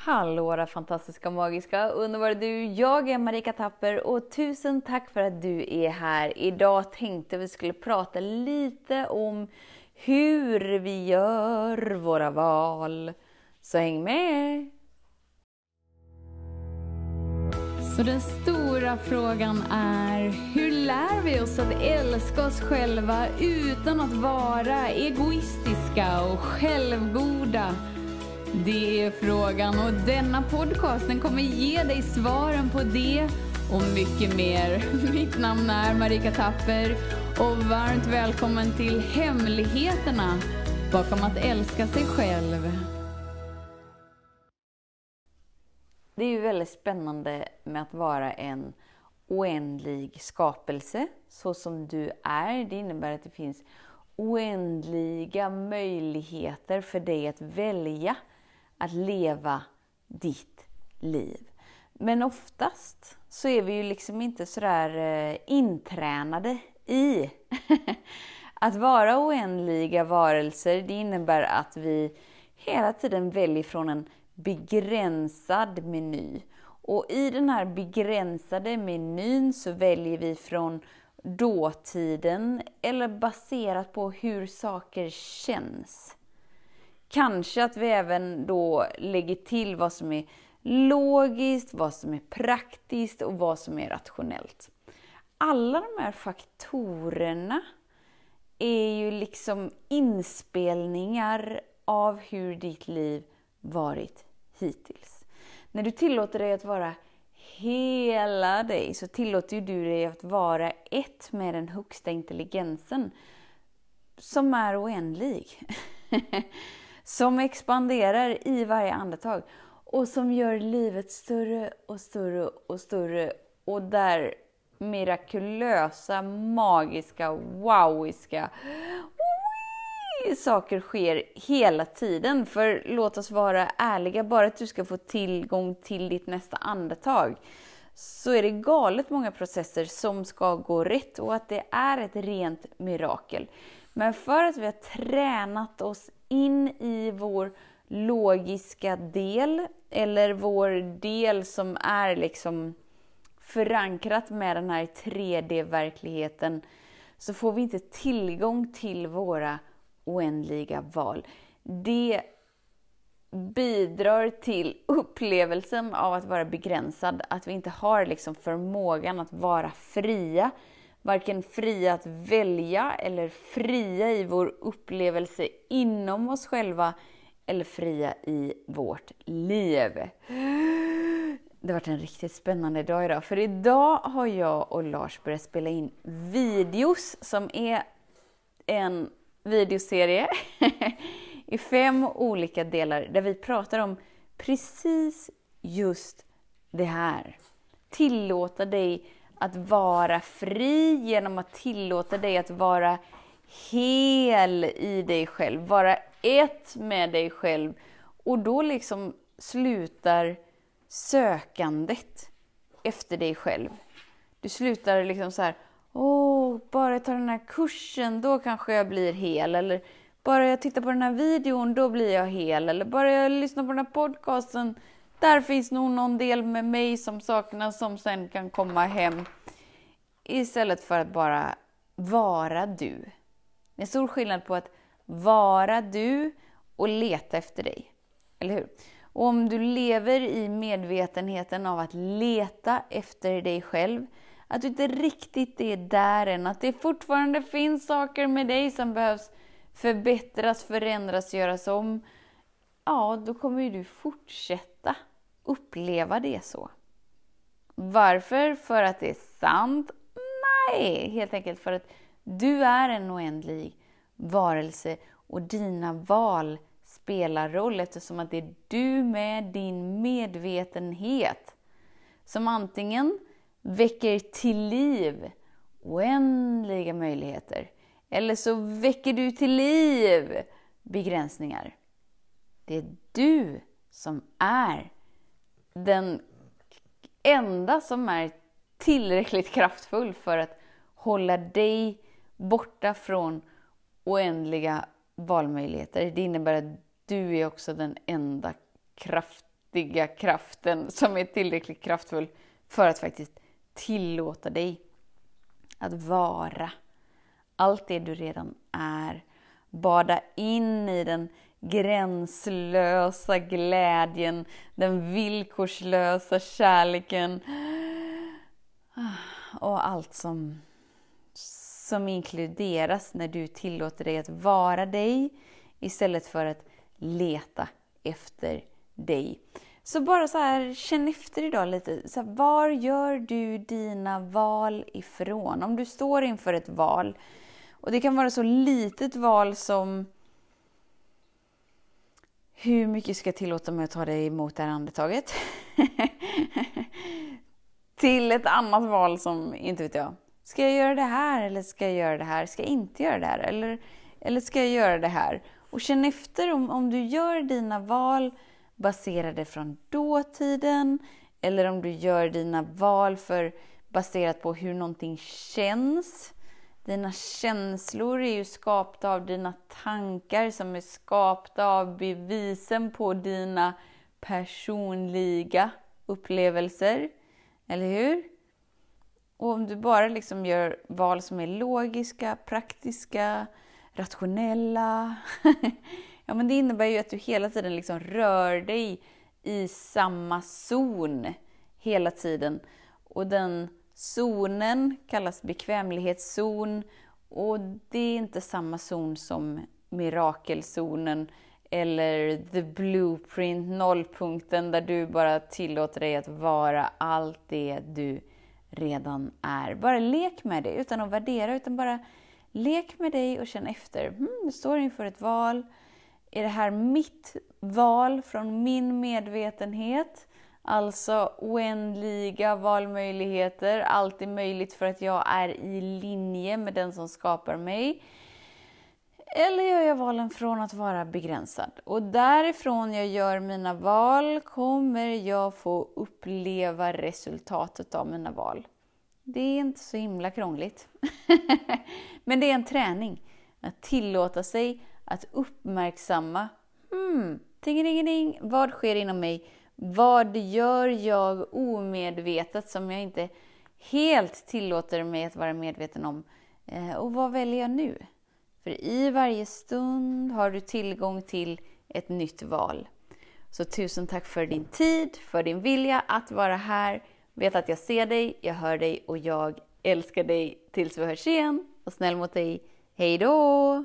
Hallå våra fantastiska, magiska, underbara du! Jag är Marika Tapper och tusen tack för att du är här. Idag tänkte vi skulle prata lite om hur vi gör våra val. Så häng med! Så den stora frågan är, hur lär vi oss att älska oss själva utan att vara egoistiska och självgoda? Det är frågan och denna podcasten kommer ge dig svaren på det och mycket mer. Mitt namn är Marika Tapper och varmt välkommen till Hemligheterna bakom att älska sig själv. Det är ju väldigt spännande med att vara en oändlig skapelse så som du är. Det innebär att det finns oändliga möjligheter för dig att välja att leva ditt liv. Men oftast så är vi ju liksom inte sådär eh, intränade i att vara oändliga varelser. Det innebär att vi hela tiden väljer från en begränsad meny. Och i den här begränsade menyn så väljer vi från dåtiden eller baserat på hur saker känns. Kanske att vi även då lägger till vad som är logiskt, vad som är praktiskt och vad som är rationellt. Alla de här faktorerna är ju liksom inspelningar av hur ditt liv varit hittills. När du tillåter dig att vara hela dig så tillåter du dig att vara ett med den högsta intelligensen som är oändlig. som expanderar i varje andetag och som gör livet större och större och större och där mirakulösa, magiska, wowiska saker sker hela tiden. För låt oss vara ärliga, bara att du ska få tillgång till ditt nästa andetag så är det galet många processer som ska gå rätt och att det är ett rent mirakel. Men för att vi har tränat oss in i vår logiska del, eller vår del som är liksom förankrat med den här 3D-verkligheten, så får vi inte tillgång till våra oändliga val. Det bidrar till upplevelsen av att vara begränsad, att vi inte har liksom förmågan att vara fria varken fria att välja eller fria i vår upplevelse inom oss själva eller fria i vårt liv. Det har varit en riktigt spännande dag idag, för idag har jag och Lars börjat spela in videos som är en videoserie i fem olika delar där vi pratar om precis just det här. Tillåta dig att vara fri genom att tillåta dig att vara hel i dig själv, vara ett med dig själv. Och då liksom slutar sökandet efter dig själv. Du slutar liksom så här, åh, bara jag tar den här kursen, då kanske jag blir hel. Eller bara jag tittar på den här videon, då blir jag hel. Eller bara jag lyssnar på den här podcasten, där finns nog någon del med mig som saknas som sen kan komma hem. Istället för att bara vara du. Det är stor skillnad på att vara du och leta efter dig. Eller hur? Och om du lever i medvetenheten av att leta efter dig själv, att du inte riktigt är där än, att det fortfarande finns saker med dig som behövs förbättras, förändras, göras om, ja, då kommer ju du fortsätta uppleva det så. Varför? För att det är sant? Nej, helt enkelt för att du är en oändlig varelse och dina val spelar roll eftersom att det är du med din medvetenhet som antingen väcker till liv oändliga möjligheter eller så väcker du till liv begränsningar. Det är du som är den enda som är tillräckligt kraftfull för att hålla dig borta från oändliga valmöjligheter. Det innebär att du är också den enda kraftiga kraften som är tillräckligt kraftfull för att faktiskt tillåta dig att vara allt det du redan är. Bada in i den gränslösa glädjen, den villkorslösa kärleken ah, och allt som, som inkluderas när du tillåter dig att vara dig istället för att leta efter dig. Så bara så här, känn efter idag lite. Så här, var gör du dina val ifrån? Om du står inför ett val, och det kan vara så litet val som hur mycket ska jag tillåta mig att ta dig emot det här andetaget? Till ett annat val som, inte vet jag, ska jag göra det här eller ska jag göra det här? Ska jag inte göra det här? Eller, eller ska jag göra det här? Och känn efter om, om du gör dina val baserade från dåtiden eller om du gör dina val för, baserat på hur någonting känns. Dina känslor är ju skapta av dina tankar som är skapta av bevisen på dina personliga upplevelser. Eller hur? Och om du bara liksom gör val som är logiska, praktiska, rationella. ja, men det innebär ju att du hela tiden liksom rör dig i samma zon hela tiden. Och den zonen kallas bekvämlighetszon och det är inte samma zon som mirakelzonen eller the blueprint, nollpunkten där du bara tillåter dig att vara allt det du redan är. Bara lek med det utan att värdera, utan bara Lek med dig och känn efter. Hmm, du står inför ett val. Är det här mitt val från min medvetenhet? Alltså oändliga valmöjligheter, allt är möjligt för att jag är i linje med den som skapar mig. Eller gör jag valen från att vara begränsad? Och därifrån jag gör mina val kommer jag få uppleva resultatet av mina val. Det är inte så himla krångligt. Men det är en träning. Att tillåta sig att uppmärksamma, hmm, ding, vad sker inom mig? Vad gör jag omedvetet som jag inte helt tillåter mig att vara medveten om? Eh, och vad väljer jag nu? För i varje stund har du tillgång till ett nytt val. Så tusen tack för din tid, för din vilja att vara här Vet att jag ser dig, jag hör dig och jag älskar dig tills vi hörs igen. Och snäll mot dig. Hej då!